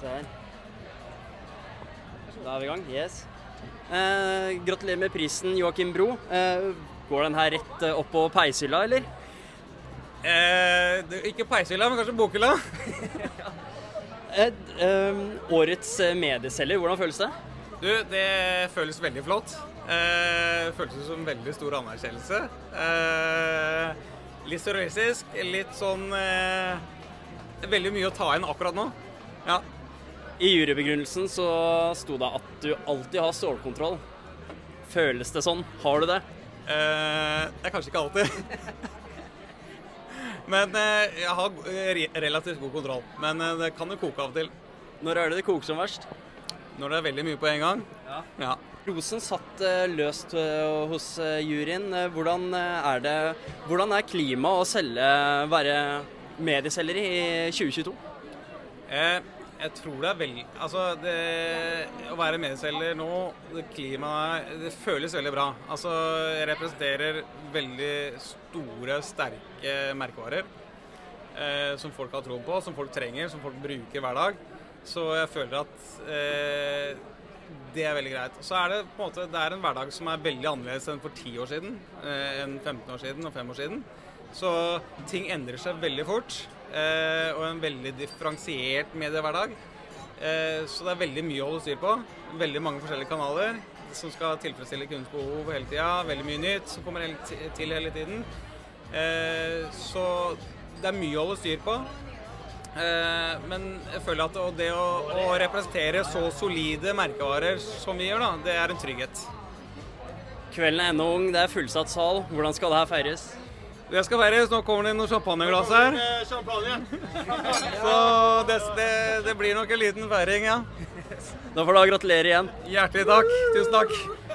se her. Da er vi i gang. Yes. Eh, gratulerer med prisen, Joakim Bro. Eh, går den her rett eh, opp på peishylla, eller? Eh, ikke peishylla, men kanskje bokhylla. Eh, eh, årets eh, medieselger, hvordan føles det? Du, det føles veldig flott. Eh, føles som veldig stor anerkjennelse. Eh, litt surrealistisk, litt sånn eh, Veldig mye å ta inn akkurat nå. Ja. I jurybegrunnelsen så sto det at du alltid har stålkontroll. Føles det sånn? Har du det? Eh, det er kanskje ikke alltid. Men eh, jeg har relativt god kontroll. Men eh, det kan jo koke av og til. Når er det det koker som verst? Når det er veldig mye på en gang. Ja. Ja. Rosen satt løst hos juryen. Hvordan er det Hvordan er klimaet å selge, være medieselger i 2022? Eh, jeg tror det er veldig Altså, det, å være medieselger nå, det klimaet Det føles veldig bra. Altså, jeg representerer veldig store, sterke merkevarer. Eh, som folk har tro på, som folk trenger, som folk bruker hver dag. Så jeg føler at eh, det er veldig greit. Så er det på en måte Det er en hverdag som er veldig annerledes enn for 10 år siden, eh, enn 15 år siden og 5 år siden. Så ting endrer seg veldig fort. Eh, og en veldig differensiert mediehverdag. Eh, så det er veldig mye å holde styr på. Veldig mange forskjellige kanaler som skal tilfredsstille kundens behov hele tida. Veldig mye nytt som kommer til hele tiden. Eh, så det er mye å holde styr på. Men jeg føler at det å, representere så solide merkevarer som vi gjør, det er en trygghet. Kvelden er ennå ung, det er fullsatt sal. Hvordan skal det her feires? Det skal feires. Nå kommer det noen champagneglass her. Så det, det, det blir nok en liten feiring, ja. Da får du gratulere igjen. Hjertelig takk. Tusen takk.